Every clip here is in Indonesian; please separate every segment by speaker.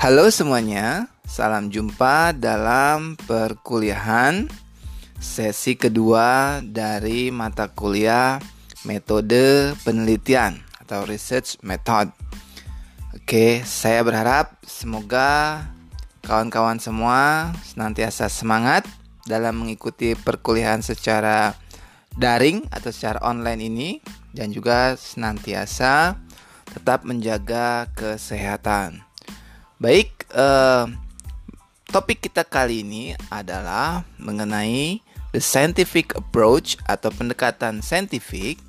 Speaker 1: Halo semuanya, salam jumpa dalam perkuliahan sesi kedua dari mata kuliah metode penelitian atau research method. Oke, saya berharap semoga kawan-kawan semua senantiasa semangat dalam mengikuti perkuliahan secara daring atau secara online ini dan juga senantiasa tetap menjaga kesehatan. Baik, eh, topik kita kali ini adalah mengenai the scientific approach atau pendekatan saintifik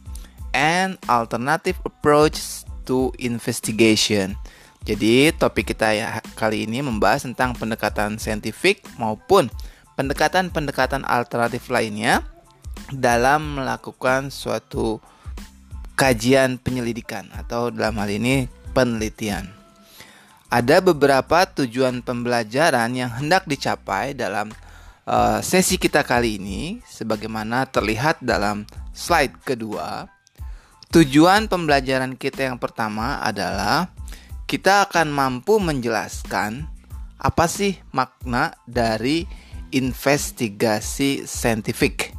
Speaker 1: and alternative approach to investigation. Jadi, topik kita ya kali ini membahas tentang pendekatan saintifik maupun pendekatan-pendekatan alternatif lainnya dalam melakukan suatu kajian penyelidikan atau dalam hal ini penelitian. Ada beberapa tujuan pembelajaran yang hendak dicapai dalam uh, sesi kita kali ini, sebagaimana terlihat dalam slide kedua. Tujuan pembelajaran kita yang pertama adalah kita akan mampu menjelaskan apa sih makna dari investigasi saintifik.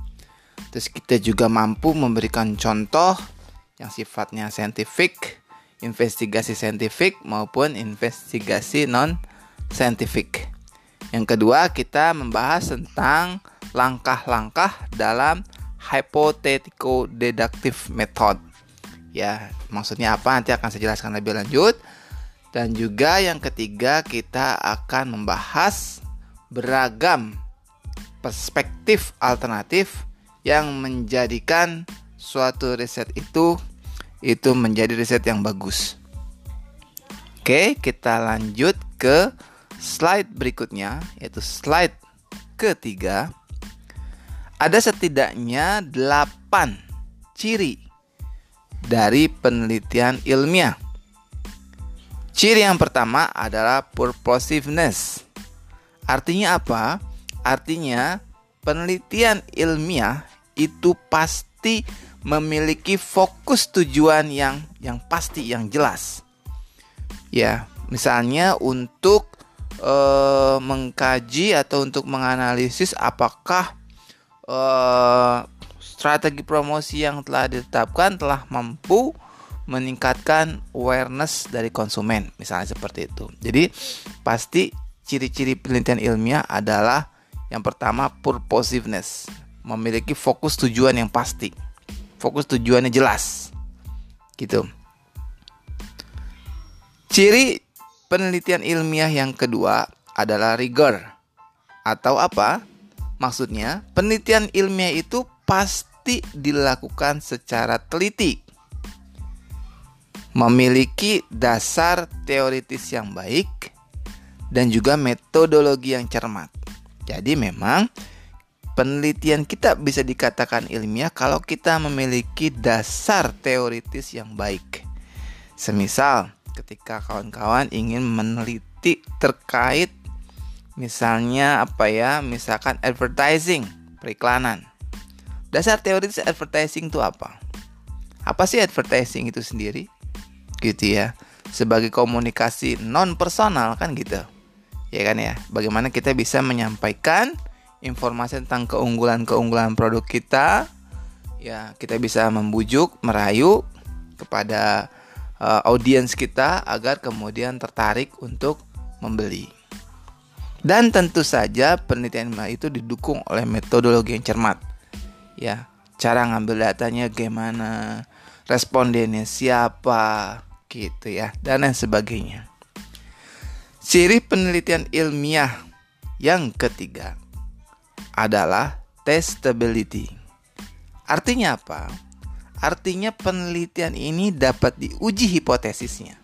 Speaker 1: Terus kita juga mampu memberikan contoh yang sifatnya saintifik investigasi saintifik maupun investigasi non saintifik. Yang kedua, kita membahas tentang langkah-langkah dalam hypothetical deductive method. Ya, maksudnya apa nanti akan saya jelaskan lebih lanjut. Dan juga yang ketiga, kita akan membahas beragam perspektif alternatif yang menjadikan suatu riset itu itu menjadi riset yang bagus. Oke, kita lanjut ke slide berikutnya, yaitu slide ketiga. Ada setidaknya 8 ciri dari penelitian ilmiah. Ciri yang pertama adalah purposiveness. Artinya apa? Artinya penelitian ilmiah itu pasti memiliki fokus tujuan yang yang pasti yang jelas. Ya, misalnya untuk uh, mengkaji atau untuk menganalisis apakah uh, strategi promosi yang telah ditetapkan telah mampu meningkatkan awareness dari konsumen, misalnya seperti itu. Jadi, pasti ciri-ciri penelitian ilmiah adalah yang pertama purposiveness, memiliki fokus tujuan yang pasti fokus tujuannya jelas. Gitu. Ciri penelitian ilmiah yang kedua adalah rigor. Atau apa? Maksudnya penelitian ilmiah itu pasti dilakukan secara teliti. Memiliki dasar teoritis yang baik dan juga metodologi yang cermat. Jadi memang penelitian kita bisa dikatakan ilmiah kalau kita memiliki dasar teoritis yang baik. Semisal, ketika kawan-kawan ingin meneliti terkait misalnya apa ya, misalkan advertising, periklanan. Dasar teoritis advertising itu apa? Apa sih advertising itu sendiri? Gitu ya. Sebagai komunikasi non personal kan gitu. Ya kan ya. Bagaimana kita bisa menyampaikan informasi tentang keunggulan-keunggulan produk kita, ya kita bisa membujuk, merayu kepada uh, audiens kita agar kemudian tertarik untuk membeli. Dan tentu saja penelitian itu didukung oleh metodologi yang cermat. Ya, cara ngambil datanya gimana, respondennya siapa, gitu ya, dan lain sebagainya. Ciri penelitian ilmiah yang ketiga adalah testability. Artinya apa? Artinya penelitian ini dapat diuji hipotesisnya.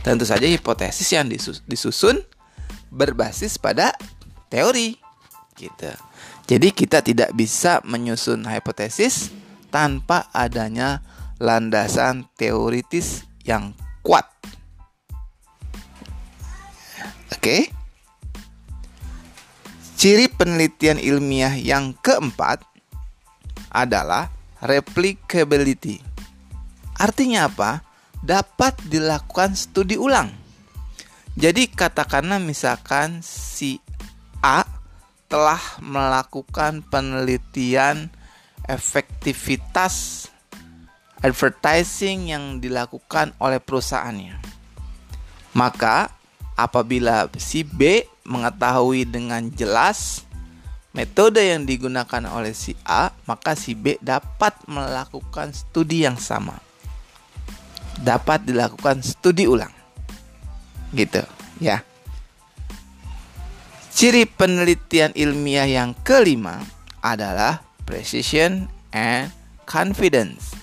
Speaker 1: Tentu saja hipotesis yang disusun berbasis pada teori gitu. Jadi kita tidak bisa menyusun hipotesis tanpa adanya landasan teoritis yang kuat. Oke? Okay? Ciri penelitian ilmiah yang keempat adalah replicability. Artinya apa? Dapat dilakukan studi ulang. Jadi katakanlah misalkan si A telah melakukan penelitian efektivitas advertising yang dilakukan oleh perusahaannya. Maka apabila si B mengetahui dengan jelas metode yang digunakan oleh si A, maka si B dapat melakukan studi yang sama. Dapat dilakukan studi ulang. Gitu, ya. Ciri penelitian ilmiah yang kelima adalah precision and confidence.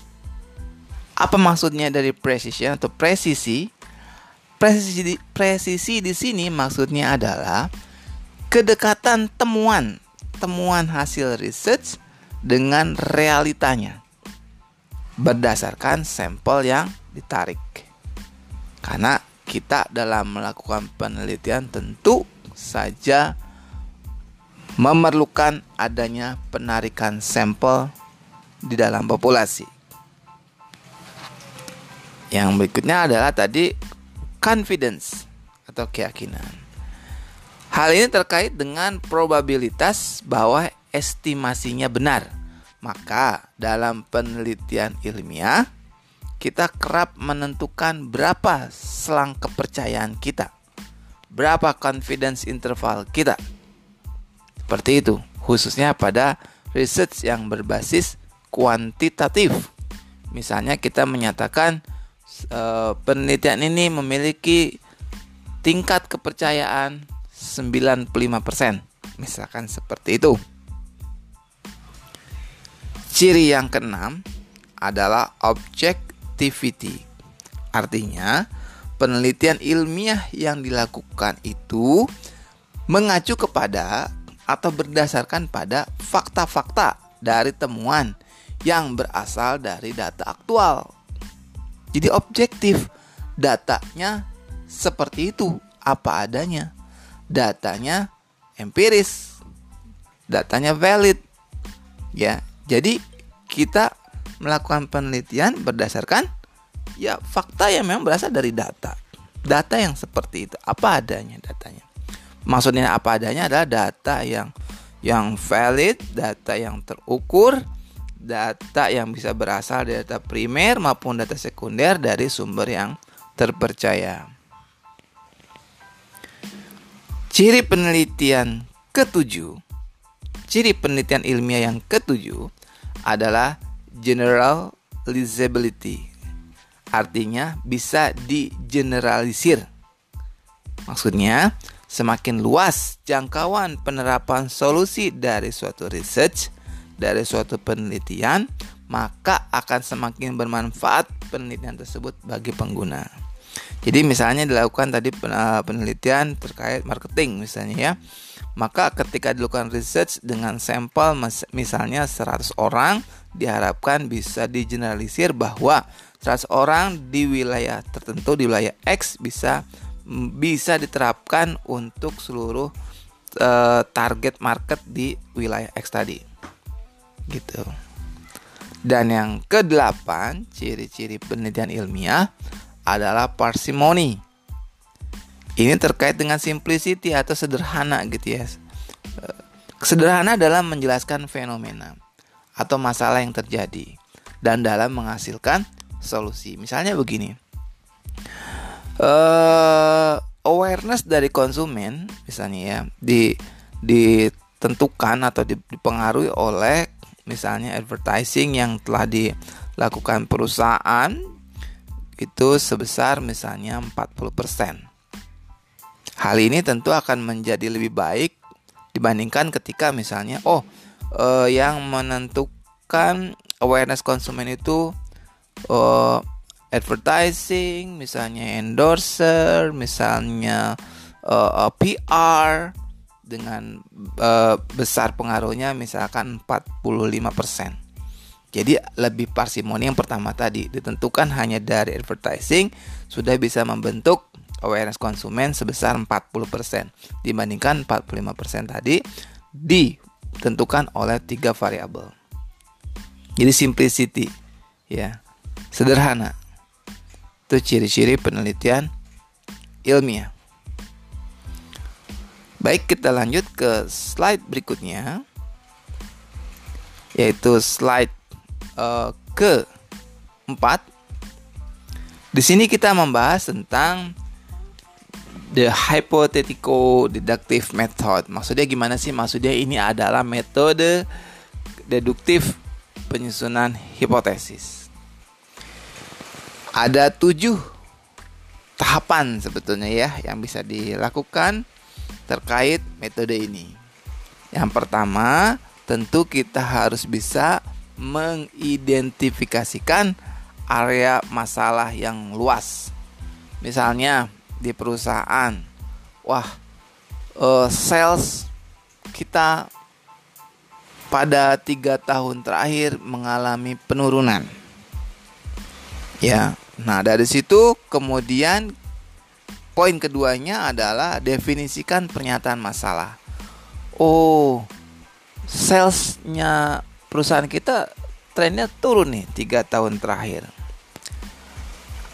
Speaker 1: Apa maksudnya dari precision atau presisi? Presisi, presisi di sini maksudnya adalah kedekatan temuan temuan hasil research dengan realitanya berdasarkan sampel yang ditarik. Karena kita dalam melakukan penelitian tentu saja memerlukan adanya penarikan sampel di dalam populasi. Yang berikutnya adalah tadi confidence atau keyakinan. Hal ini terkait dengan probabilitas bahwa estimasinya benar. Maka, dalam penelitian ilmiah, kita kerap menentukan berapa selang kepercayaan kita, berapa confidence interval kita. Seperti itu, khususnya pada research yang berbasis kuantitatif. Misalnya kita menyatakan e, penelitian ini memiliki tingkat kepercayaan 95%. Misalkan seperti itu. Ciri yang keenam adalah objectivity. Artinya, penelitian ilmiah yang dilakukan itu mengacu kepada atau berdasarkan pada fakta-fakta dari temuan yang berasal dari data aktual. Jadi objektif, datanya seperti itu, apa adanya datanya empiris, datanya valid. Ya, jadi kita melakukan penelitian berdasarkan ya fakta yang memang berasal dari data. Data yang seperti itu, apa adanya datanya. Maksudnya apa adanya adalah data yang yang valid, data yang terukur, data yang bisa berasal dari data primer maupun data sekunder dari sumber yang terpercaya. Ciri penelitian ketujuh, ciri penelitian ilmiah yang ketujuh adalah generalizability. Artinya bisa digeneralisir. Maksudnya, semakin luas jangkauan penerapan solusi dari suatu research, dari suatu penelitian, maka akan semakin bermanfaat penelitian tersebut bagi pengguna. Jadi misalnya dilakukan tadi eh, penelitian terkait marketing misalnya ya. Maka ketika dilakukan research dengan sampel misalnya 100 orang diharapkan bisa digeneralisir bahwa 100 orang di wilayah tertentu di wilayah X bisa bisa diterapkan untuk seluruh uh, target market di wilayah X tadi. Gitu. Dan yang kedelapan, ciri-ciri penelitian ilmiah adalah parsimony. Ini terkait dengan simplicity atau sederhana gitu ya. Sederhana dalam menjelaskan fenomena atau masalah yang terjadi dan dalam menghasilkan solusi. Misalnya begini. Uh, awareness dari konsumen misalnya ya di ditentukan atau dipengaruhi oleh misalnya advertising yang telah dilakukan perusahaan itu sebesar misalnya 40%. Hal ini tentu akan menjadi lebih baik dibandingkan ketika misalnya oh eh, yang menentukan awareness konsumen itu eh, advertising, misalnya endorser, misalnya eh, PR dengan eh, besar pengaruhnya misalkan 45%. Jadi lebih parsimoni yang pertama tadi ditentukan hanya dari advertising sudah bisa membentuk awareness konsumen sebesar 40% dibandingkan 45% tadi ditentukan oleh tiga variabel. Jadi simplicity ya. Sederhana. Itu ciri-ciri penelitian ilmiah. Baik, kita lanjut ke slide berikutnya yaitu slide uh, ke 4. Di sini kita membahas tentang the hypothetical deductive method. Maksudnya gimana sih? Maksudnya ini adalah metode deduktif penyusunan hipotesis. Ada tujuh tahapan sebetulnya ya yang bisa dilakukan terkait metode ini. Yang pertama, tentu kita harus bisa mengidentifikasikan area masalah yang luas. Misalnya di perusahaan, wah, uh, sales kita pada tiga tahun terakhir mengalami penurunan. Ya, nah dari situ kemudian poin keduanya adalah definisikan pernyataan masalah. Oh, salesnya perusahaan kita trennya turun nih tiga tahun terakhir.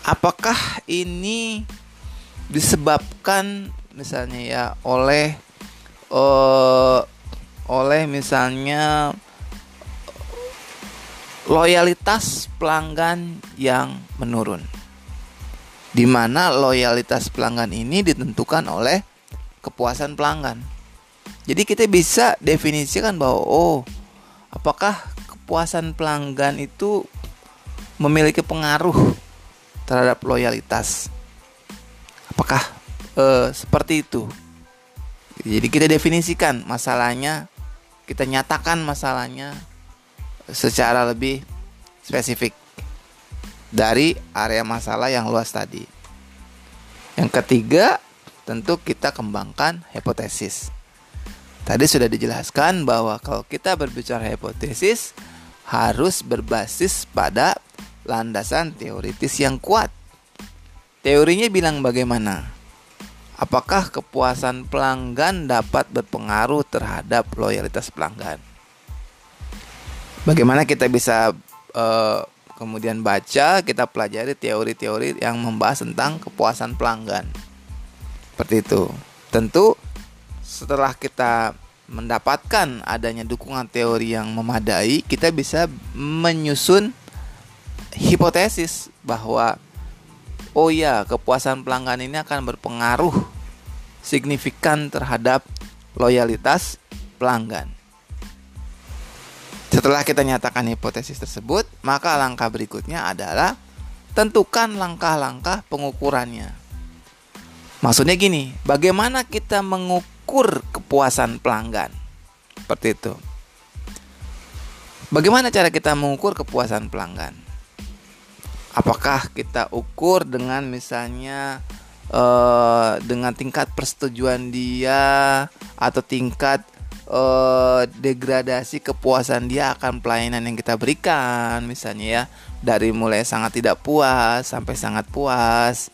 Speaker 1: Apakah ini disebabkan misalnya ya oleh uh, oleh misalnya loyalitas pelanggan yang menurun. Di mana loyalitas pelanggan ini ditentukan oleh kepuasan pelanggan. Jadi kita bisa definisikan bahwa oh, apakah kepuasan pelanggan itu memiliki pengaruh terhadap loyalitas? Apakah eh, seperti itu? Jadi kita definisikan masalahnya, kita nyatakan masalahnya secara lebih spesifik dari area masalah yang luas tadi. Yang ketiga, tentu kita kembangkan hipotesis. Tadi sudah dijelaskan bahwa kalau kita berbicara hipotesis harus berbasis pada landasan teoritis yang kuat. Teorinya bilang bagaimana? Apakah kepuasan pelanggan dapat berpengaruh terhadap loyalitas pelanggan? Bagaimana kita bisa uh, kemudian baca, kita pelajari teori-teori yang membahas tentang kepuasan pelanggan. Seperti itu. Tentu setelah kita mendapatkan adanya dukungan teori yang memadai, kita bisa menyusun hipotesis bahwa oh ya, kepuasan pelanggan ini akan berpengaruh signifikan terhadap loyalitas pelanggan. Setelah kita nyatakan hipotesis tersebut, maka langkah berikutnya adalah tentukan langkah-langkah pengukurannya. Maksudnya gini, bagaimana kita mengukur kepuasan pelanggan? Seperti itu. Bagaimana cara kita mengukur kepuasan pelanggan? Apakah kita ukur dengan misalnya uh, dengan tingkat persetujuan dia atau tingkat uh, degradasi kepuasan dia akan pelayanan yang kita berikan misalnya ya dari mulai sangat tidak puas sampai sangat puas.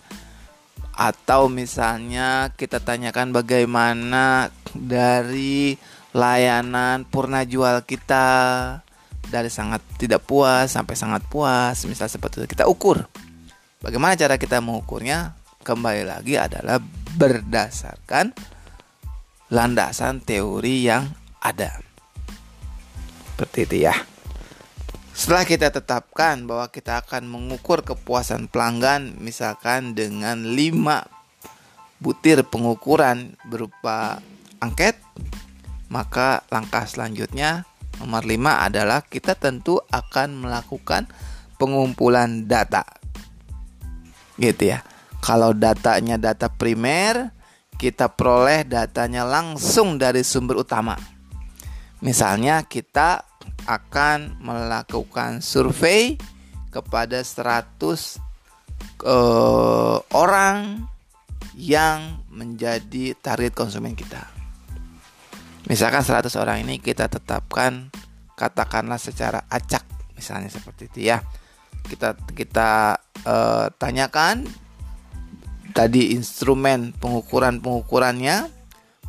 Speaker 1: Atau misalnya kita tanyakan bagaimana dari layanan purna jual kita dari sangat tidak puas sampai sangat puas misal seperti itu kita ukur. Bagaimana cara kita mengukurnya? Kembali lagi adalah berdasarkan landasan teori yang ada seperti itu ya setelah kita tetapkan bahwa kita akan mengukur kepuasan pelanggan misalkan dengan 5 butir pengukuran berupa angket, maka langkah selanjutnya nomor 5 adalah kita tentu akan melakukan pengumpulan data. Gitu ya. Kalau datanya data primer, kita peroleh datanya langsung dari sumber utama. Misalnya kita akan melakukan survei kepada 100 uh, eh, orang yang menjadi target konsumen kita. Misalkan 100 orang ini kita tetapkan katakanlah secara acak misalnya seperti itu ya. Kita kita uh, tanyakan tadi instrumen pengukuran-pengukurannya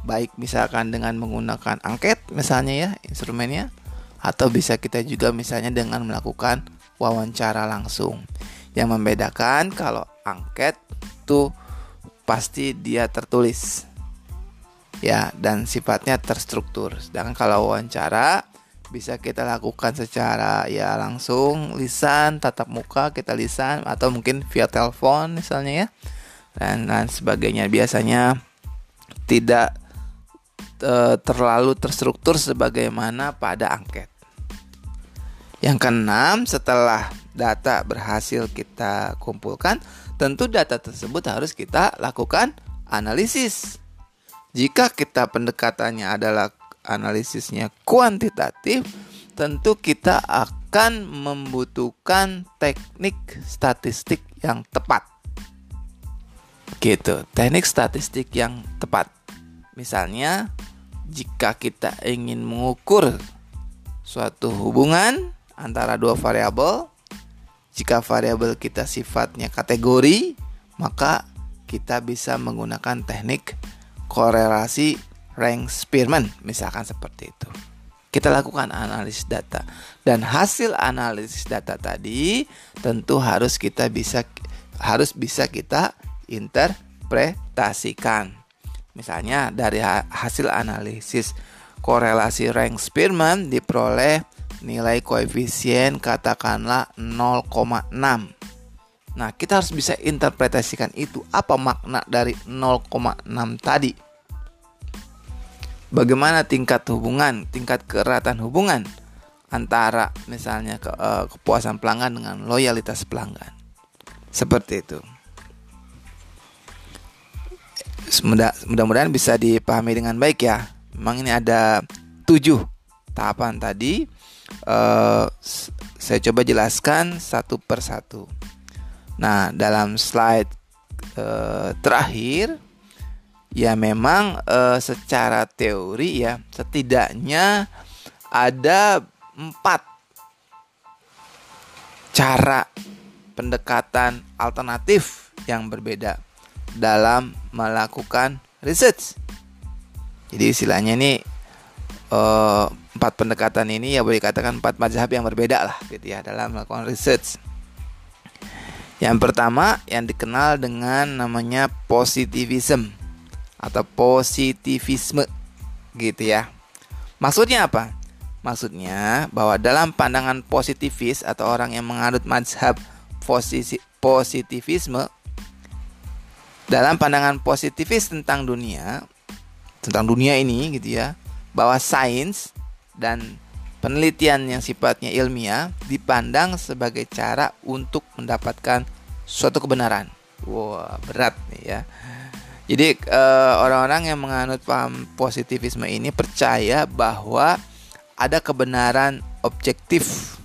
Speaker 1: baik misalkan dengan menggunakan angket misalnya ya instrumennya atau bisa kita juga misalnya dengan melakukan wawancara langsung. Yang membedakan kalau angket tuh pasti dia tertulis. ya dan sifatnya terstruktur. Sedangkan kalau wawancara bisa kita lakukan secara ya langsung lisan, tatap muka kita lisan atau mungkin via telepon misalnya ya. Dan lain sebagainya biasanya tidak e, terlalu terstruktur sebagaimana pada angket. Yang keenam, setelah data berhasil kita kumpulkan, tentu data tersebut harus kita lakukan analisis. Jika kita pendekatannya adalah analisisnya kuantitatif, tentu kita akan membutuhkan teknik statistik yang tepat. Gitu, teknik statistik yang tepat. Misalnya, jika kita ingin mengukur suatu hubungan antara dua variabel, jika variabel kita sifatnya kategori, maka kita bisa menggunakan teknik korelasi rank Spearman misalkan seperti itu. Kita lakukan analisis data dan hasil analisis data tadi tentu harus kita bisa harus bisa kita interpretasikan. Misalnya dari hasil analisis korelasi rank Spearman diperoleh nilai koefisien katakanlah 0,6 Nah, kita harus bisa interpretasikan itu. Apa makna dari 0,6 tadi? Bagaimana tingkat hubungan, tingkat keratan hubungan antara misalnya ke, uh, kepuasan pelanggan dengan loyalitas pelanggan. Seperti itu. Mudah-mudahan bisa dipahami dengan baik ya. Memang ini ada tujuh tahapan tadi. Uh, saya coba jelaskan satu persatu. Nah, dalam slide uh, terakhir ya memang uh, secara teori ya setidaknya ada empat cara pendekatan alternatif yang berbeda dalam melakukan research. Jadi istilahnya ini uh, empat pendekatan ini ya boleh dikatakan empat mazhab yang berbeda lah gitu ya dalam melakukan research. Yang pertama yang dikenal dengan namanya positivism atau positivisme gitu ya. Maksudnya apa? Maksudnya bahwa dalam pandangan positivis atau orang yang menganut mazhab positivisme dalam pandangan positivis tentang dunia tentang dunia ini gitu ya bahwa sains dan Penelitian yang sifatnya ilmiah dipandang sebagai cara untuk mendapatkan suatu kebenaran. Wah, berat nih ya. Jadi eh, orang-orang yang menganut paham positivisme ini percaya bahwa ada kebenaran objektif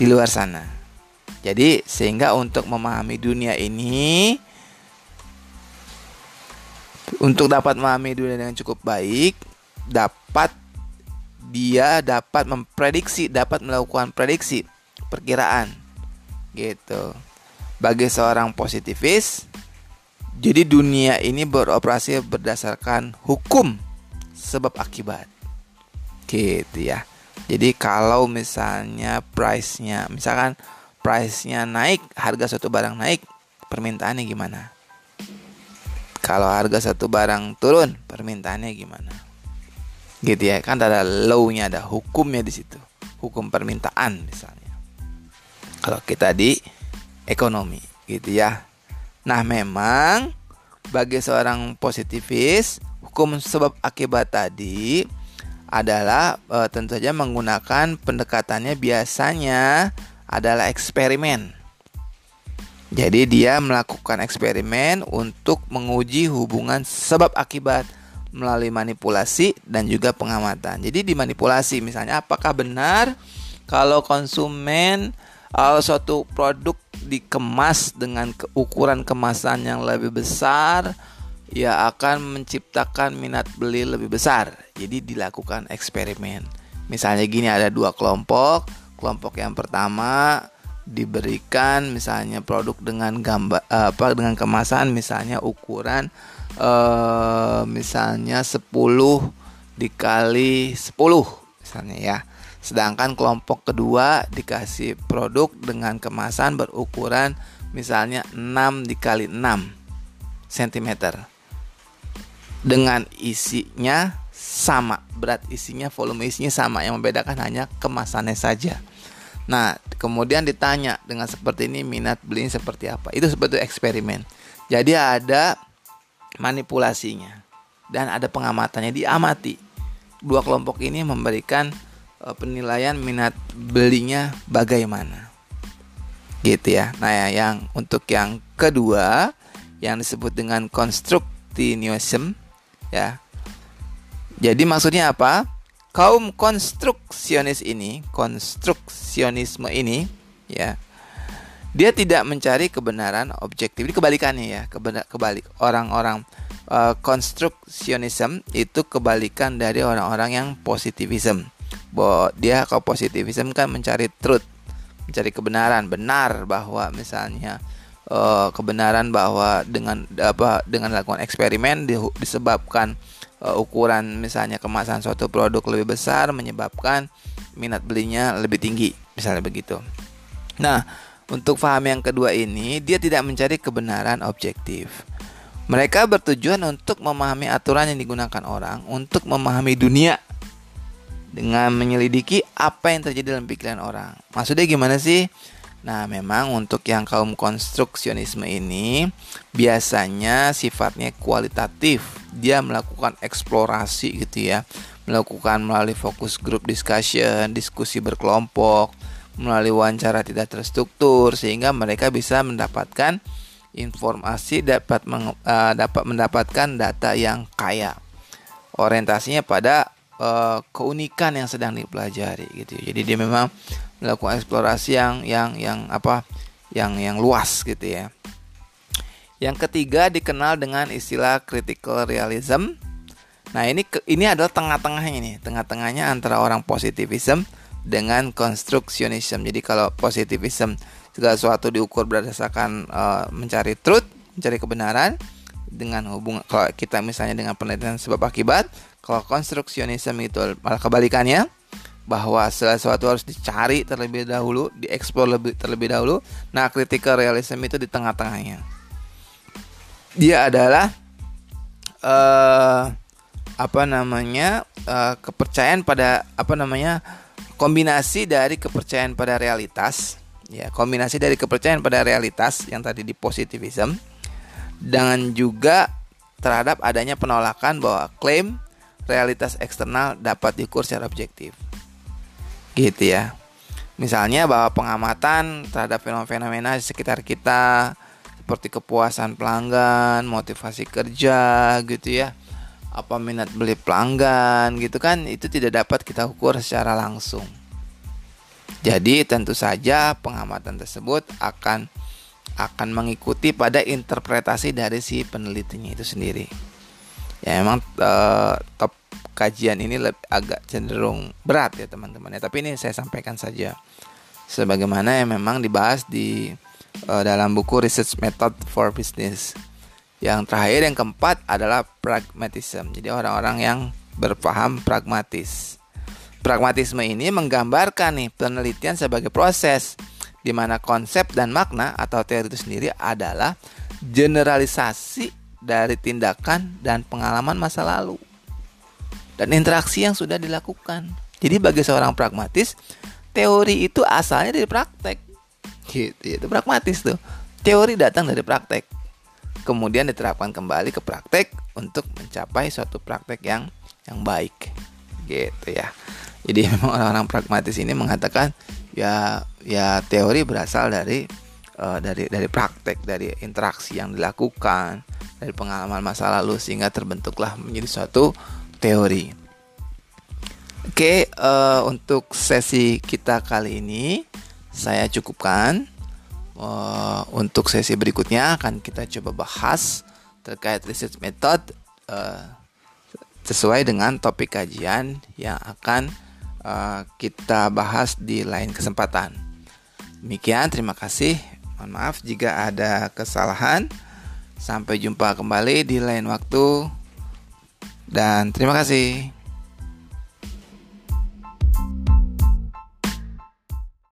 Speaker 1: di luar sana. Jadi sehingga untuk memahami dunia ini untuk dapat memahami dunia dengan cukup baik dapat dia dapat memprediksi, dapat melakukan prediksi, perkiraan. Gitu. Bagi seorang positivis, jadi dunia ini beroperasi berdasarkan hukum sebab akibat. Gitu ya. Jadi kalau misalnya price-nya, misalkan price-nya naik, harga suatu barang naik, permintaannya gimana? Kalau harga satu barang turun, permintaannya gimana? gitu ya kan ada law-nya ada hukumnya di situ. Hukum permintaan misalnya. Kalau kita di ekonomi gitu ya. Nah memang bagi seorang positivis hukum sebab akibat tadi adalah e, tentu saja menggunakan pendekatannya biasanya adalah eksperimen jadi dia melakukan eksperimen untuk menguji hubungan sebab akibat melalui manipulasi dan juga pengamatan. Jadi dimanipulasi misalnya apakah benar kalau konsumen uh, suatu produk dikemas dengan ukuran kemasan yang lebih besar ya akan menciptakan minat beli lebih besar. Jadi dilakukan eksperimen. Misalnya gini ada dua kelompok. Kelompok yang pertama diberikan misalnya produk dengan gambar apa dengan kemasan misalnya ukuran uh, misalnya 10 dikali 10 misalnya ya. Sedangkan kelompok kedua dikasih produk dengan kemasan berukuran misalnya 6 dikali 6 cm. dengan isinya sama, berat isinya, volume isinya sama, yang membedakan hanya kemasannya saja. Nah, kemudian ditanya dengan seperti ini minat belinya seperti apa? Itu seperti eksperimen. Jadi ada manipulasinya dan ada pengamatannya diamati. Dua kelompok ini memberikan uh, penilaian minat belinya bagaimana. Gitu ya. Nah, ya, yang untuk yang kedua yang disebut dengan constructivism ya. Jadi maksudnya apa? Kaum konstruksionis ini, konstruksionisme ini ya. Dia tidak mencari kebenaran objektif. Ini kebalikannya ya, kebalik. Orang-orang uh, konstruksionisme itu kebalikan dari orang-orang yang positivism. Bahwa dia kalau positivism kan mencari truth, mencari kebenaran, benar bahwa misalnya uh, kebenaran bahwa dengan apa dengan lakukan eksperimen di, disebabkan uh, ukuran misalnya kemasan suatu produk lebih besar menyebabkan minat belinya lebih tinggi misalnya begitu. Nah, untuk paham yang kedua ini dia tidak mencari kebenaran objektif. Mereka bertujuan untuk memahami aturan yang digunakan orang untuk memahami dunia dengan menyelidiki apa yang terjadi dalam pikiran orang. Maksudnya gimana sih? Nah, memang untuk yang kaum konstruksionisme ini biasanya sifatnya kualitatif. Dia melakukan eksplorasi gitu ya. Melakukan melalui fokus group discussion, diskusi berkelompok, melalui wawancara tidak terstruktur sehingga mereka bisa mendapatkan informasi dapat meng, uh, dapat mendapatkan data yang kaya. Orientasinya pada uh, keunikan yang sedang dipelajari gitu. Jadi dia memang melakukan eksplorasi yang yang yang apa yang yang luas gitu ya. Yang ketiga dikenal dengan istilah critical realism. Nah ini ini adalah tengah-tengahnya ini, tengah-tengahnya antara orang positivism dengan constructionism. Jadi kalau positivism segala sesuatu diukur berdasarkan uh, mencari truth, mencari kebenaran dengan hubungan kalau kita misalnya dengan penelitian sebab akibat, kalau constructionism itu malah kebalikannya bahwa sesuatu harus dicari terlebih dahulu, dieksplor lebih terlebih dahulu. Nah, critical realism itu di tengah-tengahnya. Dia adalah uh, apa namanya uh, kepercayaan pada apa namanya kombinasi dari kepercayaan pada realitas, ya kombinasi dari kepercayaan pada realitas yang tadi di positivism, dengan juga terhadap adanya penolakan bahwa klaim realitas eksternal dapat diukur secara objektif gitu ya. Misalnya bahwa pengamatan terhadap fenomena di sekitar kita seperti kepuasan pelanggan motivasi kerja gitu ya apa minat beli pelanggan gitu kan itu tidak dapat kita ukur secara langsung. Jadi tentu saja pengamatan tersebut akan akan mengikuti pada interpretasi dari si penelitinya itu sendiri. Ya memang uh, top kajian ini lebih, agak cenderung berat ya teman-teman ya. Tapi ini saya sampaikan saja. Sebagaimana yang memang dibahas di uh, dalam buku Research Method for Business. Yang terakhir yang keempat adalah pragmatism. Jadi orang-orang yang berpaham pragmatis. Pragmatisme ini menggambarkan nih penelitian sebagai proses di mana konsep dan makna atau teori itu sendiri adalah generalisasi dari tindakan dan pengalaman masa lalu dan interaksi yang sudah dilakukan. Jadi bagi seorang pragmatis, teori itu asalnya dari praktek. Gitu, itu pragmatis tuh. Teori datang dari praktek. Kemudian diterapkan kembali ke praktek untuk mencapai suatu praktek yang yang baik. Gitu ya. Jadi memang orang-orang pragmatis ini mengatakan ya ya teori berasal dari uh, dari dari praktek, dari interaksi yang dilakukan, dari pengalaman masa lalu sehingga terbentuklah menjadi suatu teori. Oke, uh, untuk sesi kita kali ini saya cukupkan. Uh, untuk sesi berikutnya akan kita coba bahas terkait research method uh, sesuai dengan topik kajian yang akan uh, kita bahas di lain kesempatan. Demikian, terima kasih. Mohon maaf jika ada kesalahan. Sampai jumpa kembali di lain waktu. Dan terima kasih.